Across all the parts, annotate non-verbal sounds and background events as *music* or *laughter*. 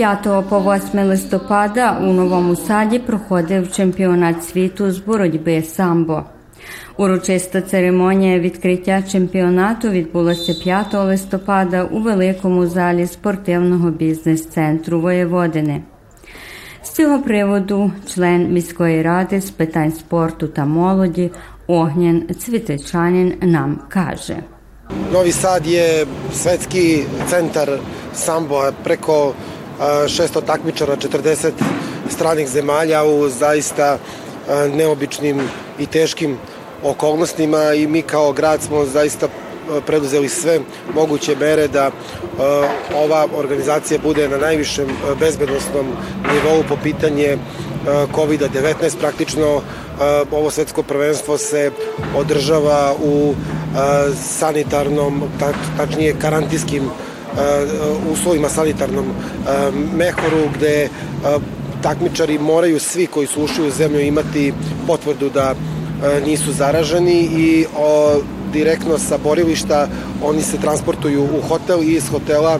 5 по 8 листопада у Новому Саді проходив чемпіонат світу з боротьби самбо. Урочиста церемонія відкриття чемпіонату відбулася 5 листопада у великому залі спортивного бізнес-центру Воєводини. З цього приводу член міської ради з питань спорту та молоді Огнян Цвітичанин нам каже. Novi Sad je svetski centar samboa preko 600 takmičara, 40 stranih zemalja u zaista neobičnim i teškim okolnostima i mi kao grad smo zaista preduzeli sve moguće mere da ova organizacija bude na najvišem bezbednostnom nivou po pitanje COVID-19. Praktično ovo svetsko prvenstvo se održava u sanitarnom, tačnije karantinskim uslovima sanitarnom mehoru gde takmičari moraju svi koji su ušli u zemlju imati potvrdu da nisu zaraženi i o, direktno sa borilišta oni se transportuju u hotel i iz hotela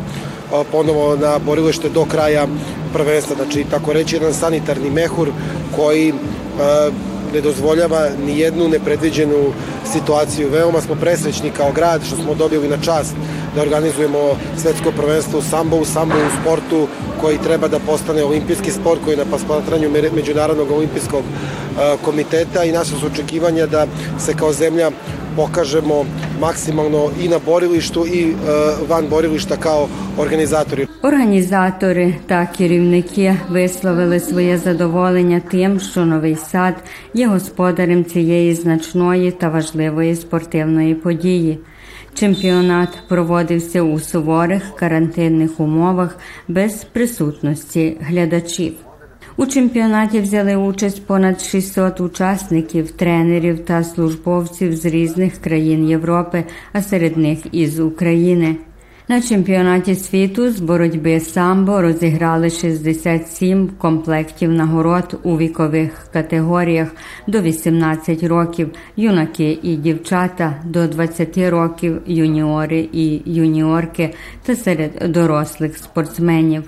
o, ponovo na borilište do kraja prvenstva. Znači, tako reći, jedan sanitarni mehur koji o, ne dozvoljava ni jednu nepredviđenu situaciju. Veoma smo presrećni kao grad što smo dobili na čast da organizujemo svetsko prvenstvo u sambo, u sambo u sportu koji treba da postane olimpijski sport koji je na posmatranju Međunarodnog olimpijskog komiteta i naše su očekivanja da se kao zemlja pokažemo maksimalno і на борилищу, і ван борилища kao організаторі. Організатори та керівники висловили своє задоволення тим, що новий сад є господарем цієї значної та важливої спортивної події. Чемпіонат проводився у суворих карантинних умовах без присутності глядачів. У чемпіонаті взяли участь понад 600 учасників, тренерів та службовців з різних країн Європи, а серед них із України. На чемпіонаті світу з боротьби самбо розіграли 67 комплектів нагород у вікових категоріях до 18 років, юнаки і дівчата до 20 років, юніори і юніорки та серед дорослих спортсменів.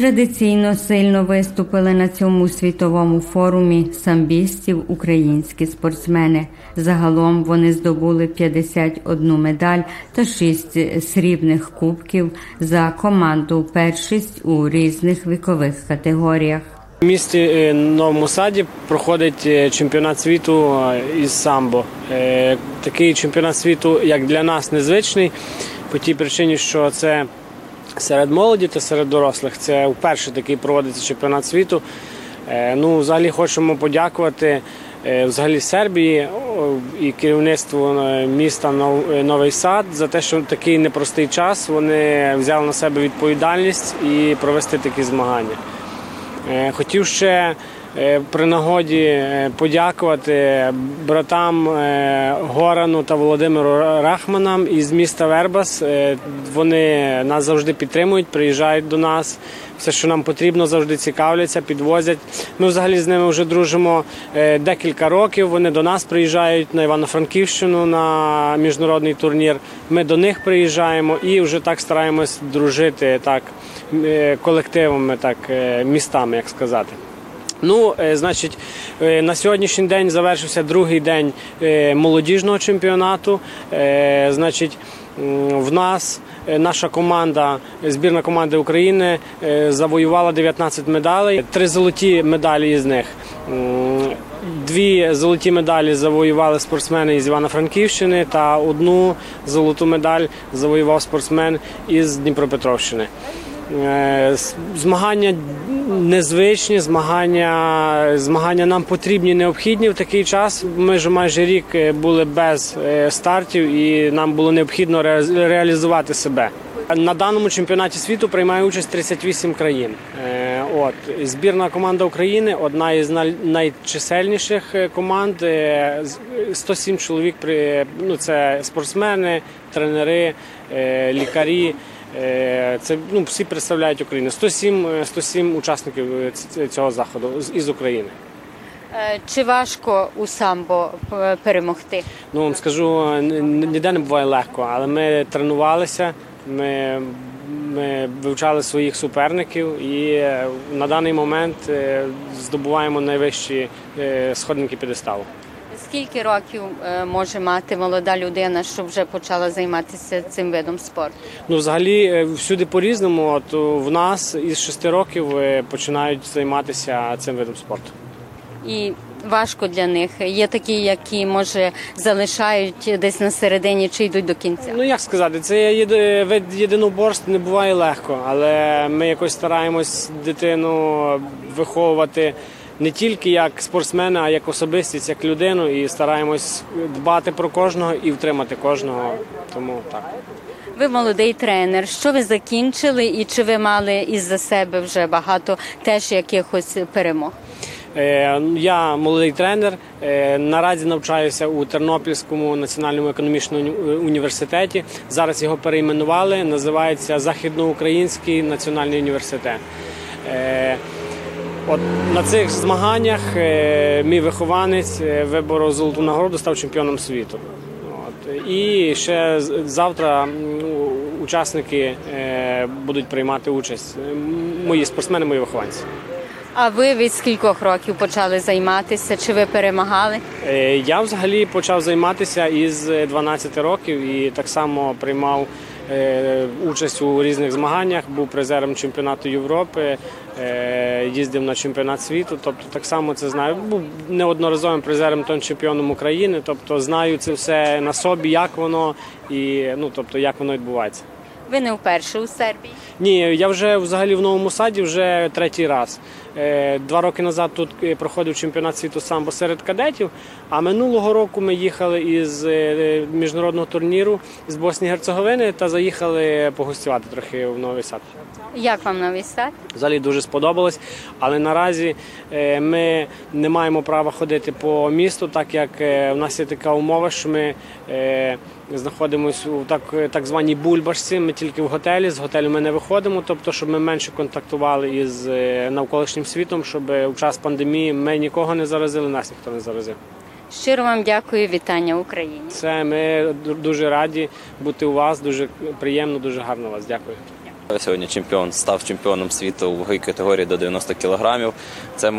Традиційно сильно виступили на цьому світовому форумі самбістів українські спортсмени. Загалом вони здобули 51 медаль та 6 срібних кубків за команду першість у різних вікових категоріях. У місті Новому Саді проходить чемпіонат світу із самбо. Такий чемпіонат світу, як для нас, незвичний по тій причині, що це серед молоді та серед дорослих. Це вперше такий проводиться чемпіонат світу. Ну, Взагалі хочемо подякувати взагалі Сербії і керівництву міста Новий Сад за те, що такий непростий час вони взяли на себе відповідальність і провести такі змагання. Хотів ще при нагоді подякувати братам Горану та Володимиру Рахманам із міста Вербас. Вони нас завжди підтримують, приїжджають до нас. Все, що нам потрібно, завжди цікавляться, підвозять. Ми взагалі з ними вже дружимо декілька років. Вони до нас приїжджають на Івано-Франківщину на міжнародний турнір. Ми до них приїжджаємо і вже так стараємось дружити так колективами, так містами, як сказати. Ну, значить, на сьогоднішній день завершився другий день молодіжного чемпіонату. Значить, в нас наша команда, збірна команда України, завоювала 19 медалей, три золоті медалі із них. Дві золоті медалі завоювали спортсмени із Івано-Франківщини, та одну золоту медаль завоював спортсмен із Дніпропетровщини. Змагання незвичні, змагання змагання нам потрібні, необхідні в такий час. Ми вже майже рік були без стартів, і нам було необхідно реалізувати себе. На даному чемпіонаті світу приймає участь 38 країн. От збірна команда України одна із найчисельніших команд. 107 чоловік. ну, це спортсмени, тренери, лікарі. Це ну, всі представляють Україну. 107, 107 учасників цього заходу із України. Чи важко у самбо перемогти? Ну вам скажу, ніде не буває легко, але ми тренувалися. Ми ми вивчали своїх суперників і е, на даний момент е, здобуваємо найвищі е, сходники підеставу. Скільки років е, може мати молода людина, щоб вже почала займатися цим видом спорту? Ну, взагалі, е, всюди по-різному. От в нас із 6 років е, починають займатися цим видом спорту. І важко для них. Є такі, які може залишають десь на середині чи йдуть до кінця. Ну як сказати, це вид єдиноборств не буває легко, але ми якось стараємось дитину виховувати не тільки як спортсмена, а як особистість, як людину, і стараємось дбати про кожного і втримати кожного. Тому так. Ви молодий тренер. Що ви закінчили, і чи ви мали із-за себе вже багато теж якихось перемог? Е, Я молодий тренер. е, Наразі навчаюся у Тернопільському національному економічному університеті. Зараз його перейменували. Називається Західноукраїнський національний університет. От на цих змаганнях е, мій вихованець е, виборов золоту нагороду, став чемпіоном світу. От. І ще завтра учасники е, будуть приймати участь. Мої спортсмени, мої вихованці. А ви від скількох років почали займатися? Чи ви перемагали? Я взагалі почав займатися із 12 років і так само приймав участь у різних змаганнях, був призером чемпіонату Європи, е, їздив на чемпіонат світу. Тобто так само це знаю. Був неодноразовим призером тон чемпіоном України. Тобто знаю це все на собі, як воно і ну тобто як воно відбувається. Ви не вперше у Сербії. Ні, я вже взагалі в новому саді вже третій раз. Е, Два роки назад тут е, проходив чемпіонат світу самбо серед кадетів. А минулого року ми їхали із е, міжнародного турніру з Боснії Герцеговини та заїхали погостювати трохи в Новий Сад. Як вам новий сад? Взагалі дуже сподобалось, але наразі ми не маємо права ходити по місту, так як в нас є така умова, що ми знаходимося у так, так званій бульбашці. Ми тільки в готелі. З готелю ми не виходимо, тобто, щоб ми менше контактували із е, навколишнім світом, щоб у час пандемії ми нікого не заразили, нас ніхто не заразив. Щиро вам дякую, вітання Україні. Це ми дуже раді бути у вас. Дуже приємно, дуже гарно вас. Дякую. Сьогодні чемпіон став чемпіоном світу в ваговій категорії до 90 кілограмів. Це,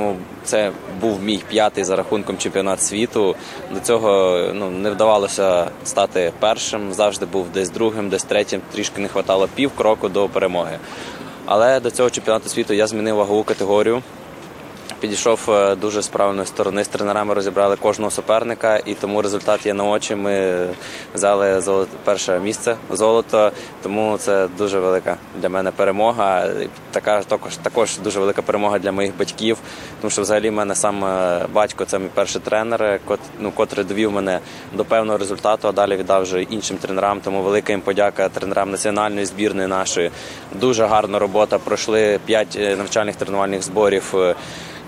це був мій п'ятий за рахунком чемпіонат світу. До цього ну, не вдавалося стати першим. Завжди був десь другим, десь третім. Трішки не вистачало пів кроку до перемоги. Але до цього чемпіонату світу я змінив вагову категорію. Підійшов е, дуже з правильної сторони. З тренерами розібрали кожного суперника, і тому результат є на очі. Ми взяли перше місце золото. Тому це дуже велика для мене перемога. Така також також дуже велика перемога для моїх батьків. Тому що взагалі в мене сам е, батько це мій перший тренер, кот, ну, котрий довів мене до певного результату, а далі віддав вже іншим тренерам. Тому велика їм подяка тренерам національної збірної нашої. Дуже гарна робота. Пройшли п'ять е, навчальних тренувальних зборів.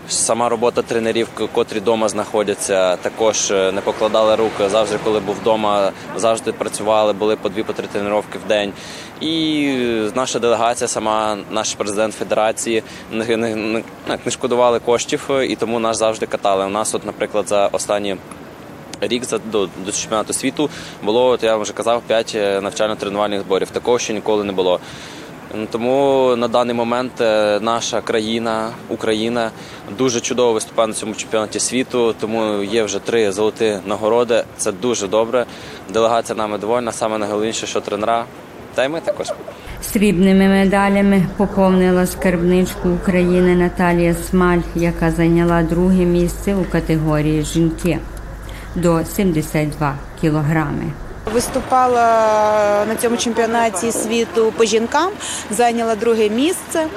Сама робота тренерів, котрі вдома знаходяться, також е, не покладали рук. Завжди, коли був вдома, завжди працювали, були по дві по три тренування в день. І е, наша делегація, сама наш президент федерації, не, не, не, не шкодували коштів, е, і тому нас завжди катали. У нас, от, наприклад, за останні рік за до, до чемпіонату світу було, от я вже казав, 5 навчально-тренувальних зборів. Такого ще ніколи не було. Тому на даний момент е, наша країна, Україна, дуже чудово виступає на цьому чемпіонаті світу. Тому є вже три золоті нагороди. Це дуже добре. Делегація нами довольна. Саме найголовніше, що тренера, та й ми також. Срібними медалями поповнила скарбничку України Наталія Смаль, яка зайняла друге місце у категорії жінки до 72 кілограми. Виступала на цьому чемпіонаті світу по жінкам, зайняла друге місце.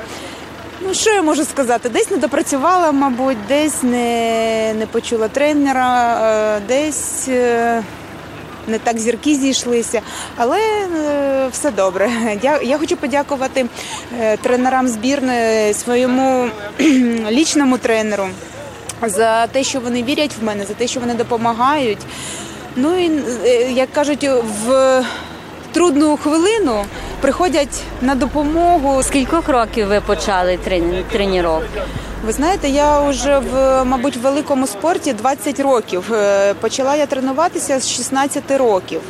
Ну, що я можу сказати? Десь не допрацювала, мабуть, десь не, не почула тренера, е, десь е, не так зірки зійшлися, але е, все добре. Я, я хочу подякувати тренерам збірної, своєму лічному тренеру за те, що вони вірять в мене, за те, що вони допомагають. Ну і е, як кажуть, в трудну хвилину приходять на допомогу. Скількох років ви почали трен- тренування? Ви знаєте, я вже в мабуть в великому спорті 20 років. Е, Почала я тренуватися з 16 років.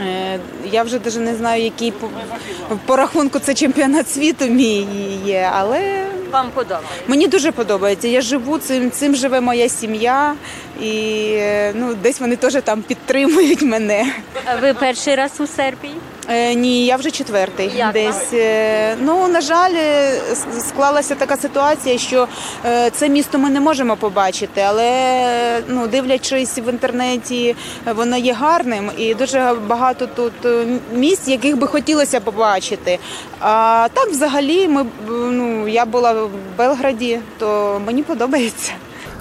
Е, Я вже навіть не знаю, який по, по рахунку це чемпіонат світу мій є, але Вам подобається? мені дуже подобається. Я живу цим, цим живе моя сім'я, і е, ну, десь вони теж там підтримують мене. А ви перший раз у Сербії? Е, ні, я вже четвертий. Як десь. Е, ну, на жаль, е, с- склалася така ситуація, що е, це місто ми не можемо побачити, але ну, дивлячись в інтернеті, е, воно є гарним і дуже багато тут е, місць, яких би хотілося побачити. А так, взагалі, ми, б, ну, я була в Белграді, то мені подобається.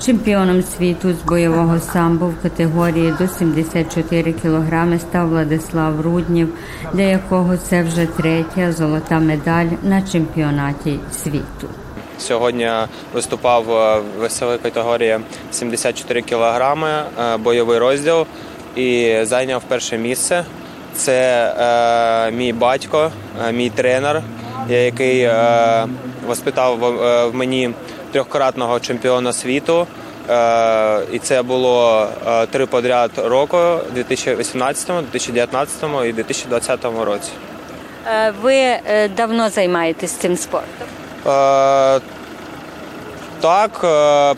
Чемпіоном світу з бойового самбо в категорії до 74 кілограми став Владислав Руднів, для якого це вже третя золота медаль на чемпіонаті світу. Сьогодні виступав е, в весовій категорії 74 кілограми, е, бойовий розділ і зайняв перше місце. Це е, мій батько, е, мій тренер, який е, воспитав в мені трьохкратного чемпіона світу. Е, і це було е, три подряд року у 2018, 2019 і 2020 році. Е, Ви давно займаєтесь цим спортом? Так,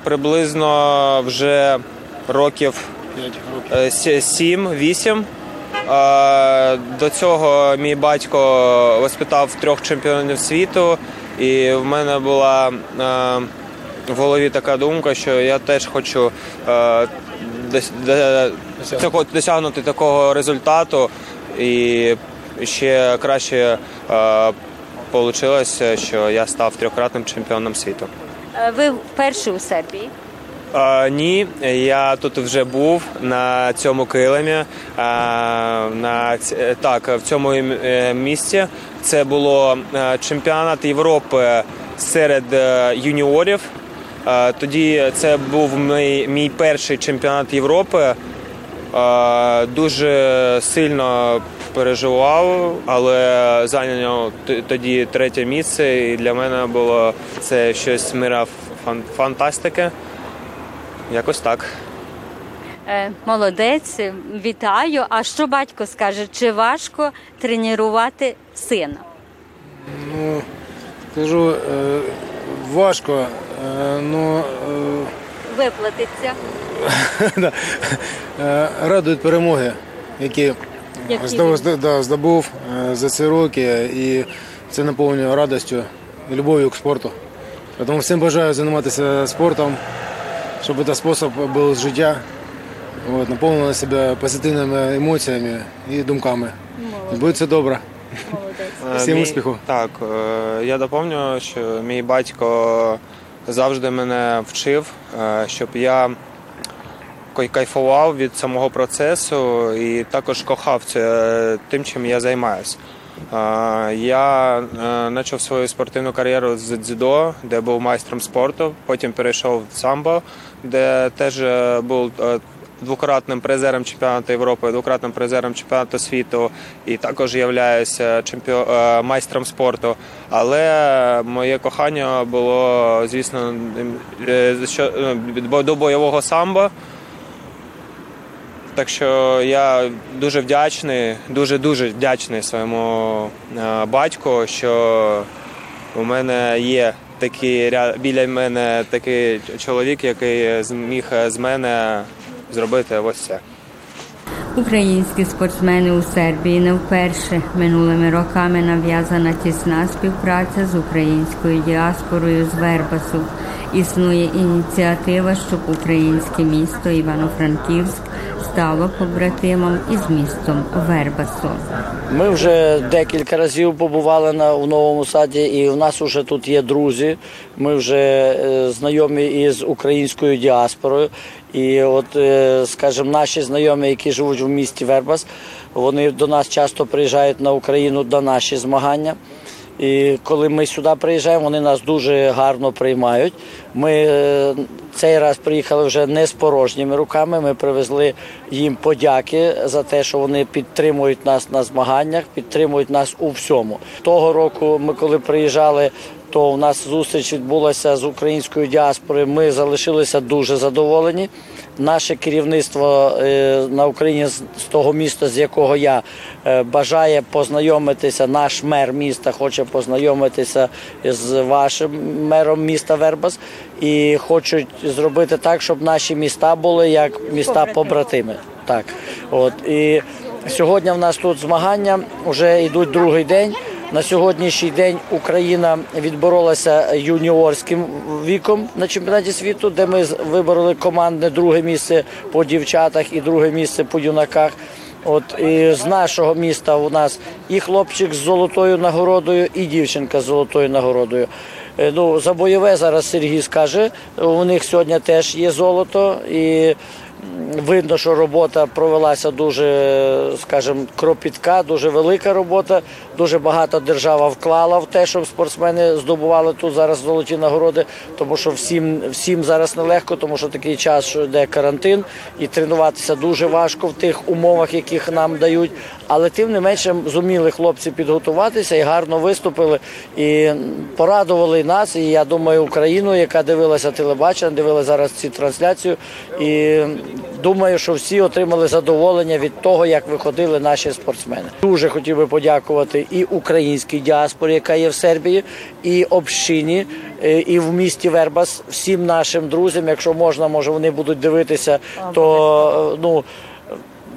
приблизно вже років 7-8. Е, До цього мій батько воспитав трьох чемпіонів світу, і в мене була е, в голові така думка, що я теж хочу е, досягнути такого результату і ще краще вийшло, що я став трьохкратним чемпіоном світу. Е, Ви вперше у Сербії? Е, ні, я тут вже був на цьому килимі. е, на е, так, в цьому е, місці це було е, чемпіонат Європи серед е, юніорів. Е, Тоді це був мій, мій перший чемпіонат Європи. Дуже сильно переживав, але зайняв тоді третє місце, і для мене було це щось мира фантастики. Якось так. Е, Молодець, вітаю. А що батько скаже? Чи важко тренувати сина? Ну, скажу, е, важко, е, ну Виплатиться. *laughs* радують перемоги, які, Які здобув, да, здобув за ці роки, і це наповнює радістю і любов'ю к спорту. Тому всім бажаю займатися спортом, щоб цей спосіб був життя, от, наповнили себе позитивними емоціями і думками. Буде все добре. Е, Всім мій- успіху. Так, е, я доповню, що мій батько завжди мене вчив, е, щоб я кайфував від самого процесу і також кохав це тим, чим я займаюся. Я почав свою спортивну кар'єру з дзюдо, де був майстром спорту. Потім перейшов в самбо, де теж був двократним призером чемпіонату Європи, двократним призером чемпіонату світу і також являюся чемпіо... е, майстром спорту. Але моє кохання було, звісно, е, що е, до бойового самбо. Так що я дуже вдячний, дуже дуже вдячний своєму батьку, що у мене є такий біля мене такий чоловік, який зміг з мене зробити ось це. Українські спортсмени у Сербії не вперше минулими роками нав'язана тісна співпраця з українською діаспорою з Вербасу. Існує ініціатива, щоб українське місто Івано-Франківськ стало побратимом із містом Вербасу. Ми вже декілька разів побували на у новому саді, і у нас вже тут є друзі. Ми вже е, знайомі із українською діаспорою. І от, е, скажімо, наші знайомі, які живуть в місті Вербас, вони до нас часто приїжджають на Україну на наші змагання. І коли ми сюди приїжджаємо, вони нас дуже гарно приймають. Ми е, цей раз приїхали вже не з порожніми руками. Ми привезли їм подяки за те, що вони підтримують нас на змаганнях, підтримують нас у всьому. Того року ми, коли приїжджали, то у нас зустріч відбулася з українською діаспорою. Ми залишилися дуже задоволені. Наше керівництво е, на Україні з того міста, з якого я е, бажає познайомитися. Наш мер міста хоче познайомитися з вашим мером міста Вербас і хочуть зробити так, щоб наші міста були як міста побратими. Так, от і сьогодні в нас тут змагання вже йдуть другий день. На сьогоднішній день Україна відборолася юніорським віком на чемпіонаті світу, де ми вибороли командне друге місце по дівчатах і друге місце по юнаках. От і з нашого міста у нас і хлопчик з золотою нагородою, і дівчинка з золотою нагородою. Е, Ну, за бойове зараз Сергій скаже. У них сьогодні теж є золото, і видно, що робота провелася дуже, скажімо, кропітка, дуже велика робота. Дуже багато держава вклала в те, щоб спортсмени здобували тут зараз золоті нагороди, тому що всім, всім зараз нелегко, тому що такий час, що йде карантин, і тренуватися дуже важко в тих умовах, яких нам дають. Але тим не менше зуміли хлопці підготуватися і гарно виступили і порадували нас. І я думаю, Україну, яка дивилася телебачення, дивилася зараз цю трансляцію. І думаю, що всі отримали задоволення від того, як виходили наші спортсмени. Дуже хотів би подякувати і українській діаспорі, яка є в Сербії, і общині, е, і в місті Вербас, всім нашим друзям. Якщо можна, може вони будуть дивитися, то е, ну.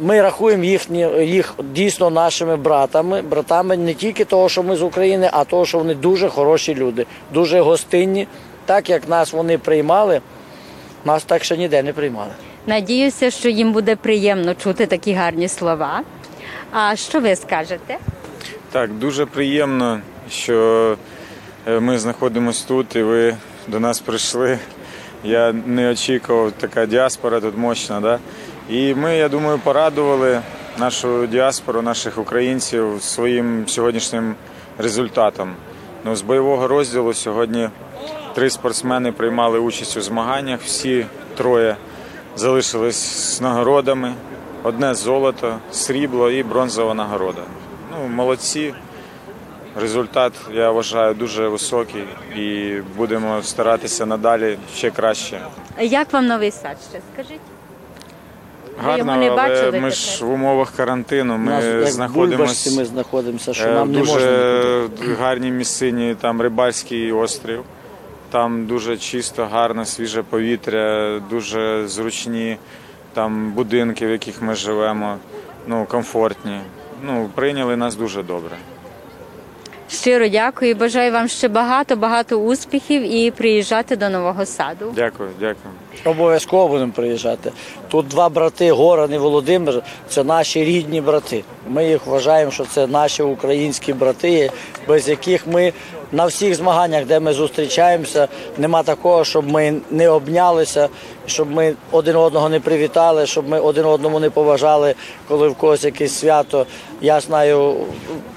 Ми рахуємо їхні, їх дійсно нашими братами, братами не тільки того, що ми з України, а того, що вони дуже хороші люди, дуже гостинні. Так як нас вони приймали, нас так ще ніде не приймали. Надіюся, що їм буде приємно чути такі гарні слова. А що ви скажете? Так, дуже приємно, що е, ми знаходимося тут і ви до нас прийшли. Я не очікував, така діаспора тут мощна. Да? І ми, я думаю, порадували нашу діаспору, наших українців своїм сьогоднішнім результатом. Ну, з бойового розділу сьогодні три спортсмени приймали участь у змаганнях. Всі троє залишились з нагородами. Одне золото, срібло і бронзова нагорода. Ну, молодці. Результат, я вважаю, дуже високий і будемо старатися надалі ще краще. Як вам новий сад ще скажіть? Гарно, його не але бачили ми ж в умовах карантину. Ми бульбашці знаходимося ми знаходимося, що е, нам не дуже можна. гарній місцині, там Рибальський острів. Там дуже чисто, гарне, свіже повітря, дуже зручні там будинки, в яких ми живемо, ну, комфортні. Ну, прийняли нас дуже добре. Щиро дякую. Бажаю вам ще багато, багато успіхів і приїжджати до нового саду. Дякую, дякую. Обов'язково будемо приїжджати. Тут два брати, Горан і Володимир, це наші рідні брати. Ми їх вважаємо, що це наші українські брати, без яких ми на всіх змаганнях, де ми зустрічаємося, нема такого, щоб ми не обнялися, щоб ми один одного не привітали, щоб ми один одному не поважали, коли в когось якесь свято. Я знаю,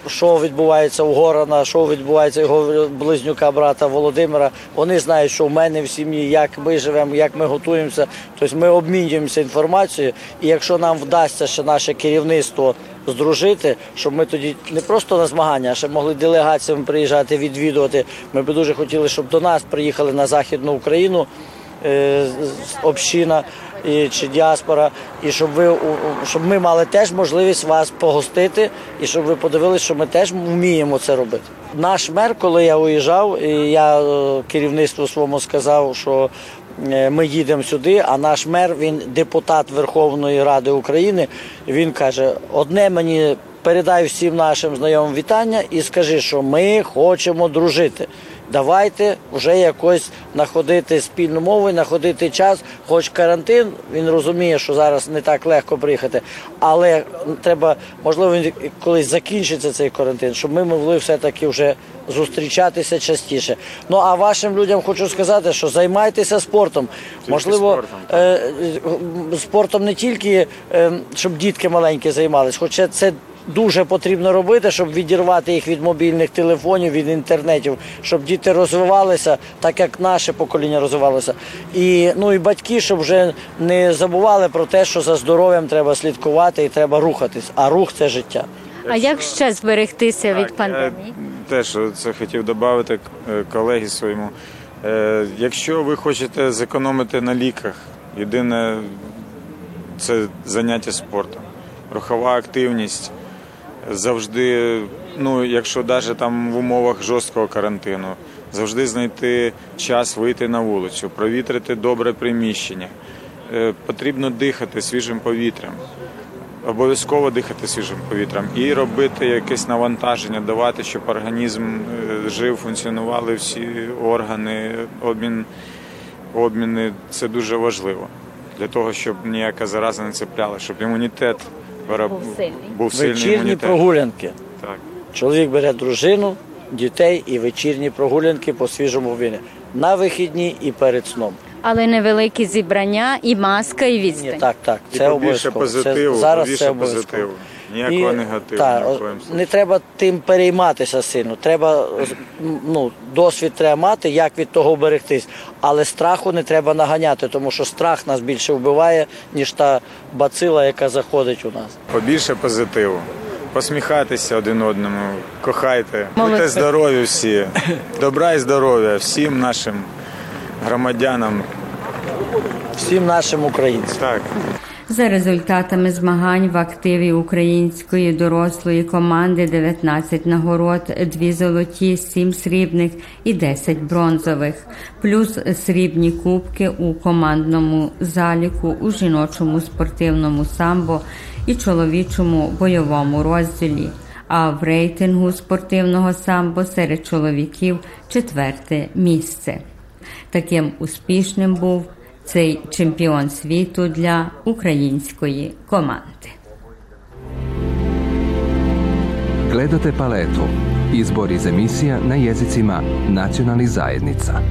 що відбувається у Горана, що відбувається його близнюка брата Володимира. Вони знають, що в мене в сім'ї, як ми живемо, як ми готуємося. Тобто ми обмінюємося інформацією. І якщо нам вдасться ще наше керівництво здружити, щоб ми тоді не просто на змагання, а ще могли делегаціями приїжджати, відвідувати. Ми б дуже хотіли, щоб до нас приїхали на Західну Україну община і, чи діаспора, і щоб ви щоб ми мали теж можливість вас погостити, і щоб ви подивилися, що ми теж вміємо це робити. Наш мер, коли я уїжджав, і я е, керівництву своєму сказав, що е, ми їдемо сюди, а наш мер, він депутат Верховної Ради України. Він каже: одне мені передай всім нашим знайомим вітання і скажи, що ми хочемо дружити. Давайте вже якось знаходити спільну мову, знаходити час, хоч карантин, він розуміє, що зараз не так легко приїхати, але треба, можливо, він колись закінчиться цей карантин, щоб ми могли все-таки вже зустрічатися частіше. Ну а вашим людям хочу сказати, що займайтеся спортом. можливо, спортом, е, е, спортом не тільки е, щоб дітки маленькі займались, хоча це дуже потрібно робити, щоб відірвати їх від мобільних телефонів, від інтернетів, щоб діти розвивалися так, як наше покоління розвивалося. І ну і батьки, щоб вже не забували про те, що за здоров'ям треба слідкувати і треба рухатись. А рух це життя. А як ще зберегтися від пандемії? Я теж це хотів додати е, колеги своєму. Е, Якщо ви хочете зекономити на ліках, єдине це заняття спортом. Рухова активність завжди, ну якщо навіть там в умовах жорсткого карантину, завжди знайти час вийти на вулицю, провітрити добре приміщення. Е, Потрібно дихати свіжим повітрям. Обов'язково дихати свіжим повітрям і робити якесь навантаження, давати, щоб організм е, жив, функціонували всі органи, обмін, обміни. Це дуже важливо для того, щоб ніяка зараза не цепляла, щоб імунітет вироб- Був сильний. був сильний Вечірні імунітет. прогулянки. Так. Чоловік бере дружину, дітей і вечірні прогулянки по свіжому вині На вихідні і перед сном. Але невеликі зібрання, і маска, і Ні, так, так, так. І Це побільше обов'язково. позитиву, це, зараз побільше це обов'язково. позитиву. Ніякого негативу. та, ні в коєму случаю. не треба тим перейматися сильно. Треба ну, досвід треба мати, як від того берегтись. Але страху не треба наганяти, тому що страх нас більше вбиває, ніж та бацила, яка заходить у нас. Побільше позитиву. Посміхайтеся один одному, кохайте, будьте здорові всі. Добра і здоров'я всім нашим громадянам. Всім нашим українцям. Так. За результатами змагань в активі української дорослої команди 19 нагород, 2 золоті, 7 срібних і 10 бронзових, плюс срібні кубки у командному заліку у жіночому спортивному самбо і чоловічому бойовому розділі. А в рейтингу спортивного самбо серед чоловіків четверте місце. Таким успішним був цей чемпіон світу для української команди. Gledate paletu. Izbor iz emisija na jezicima nacionalnih zajednica.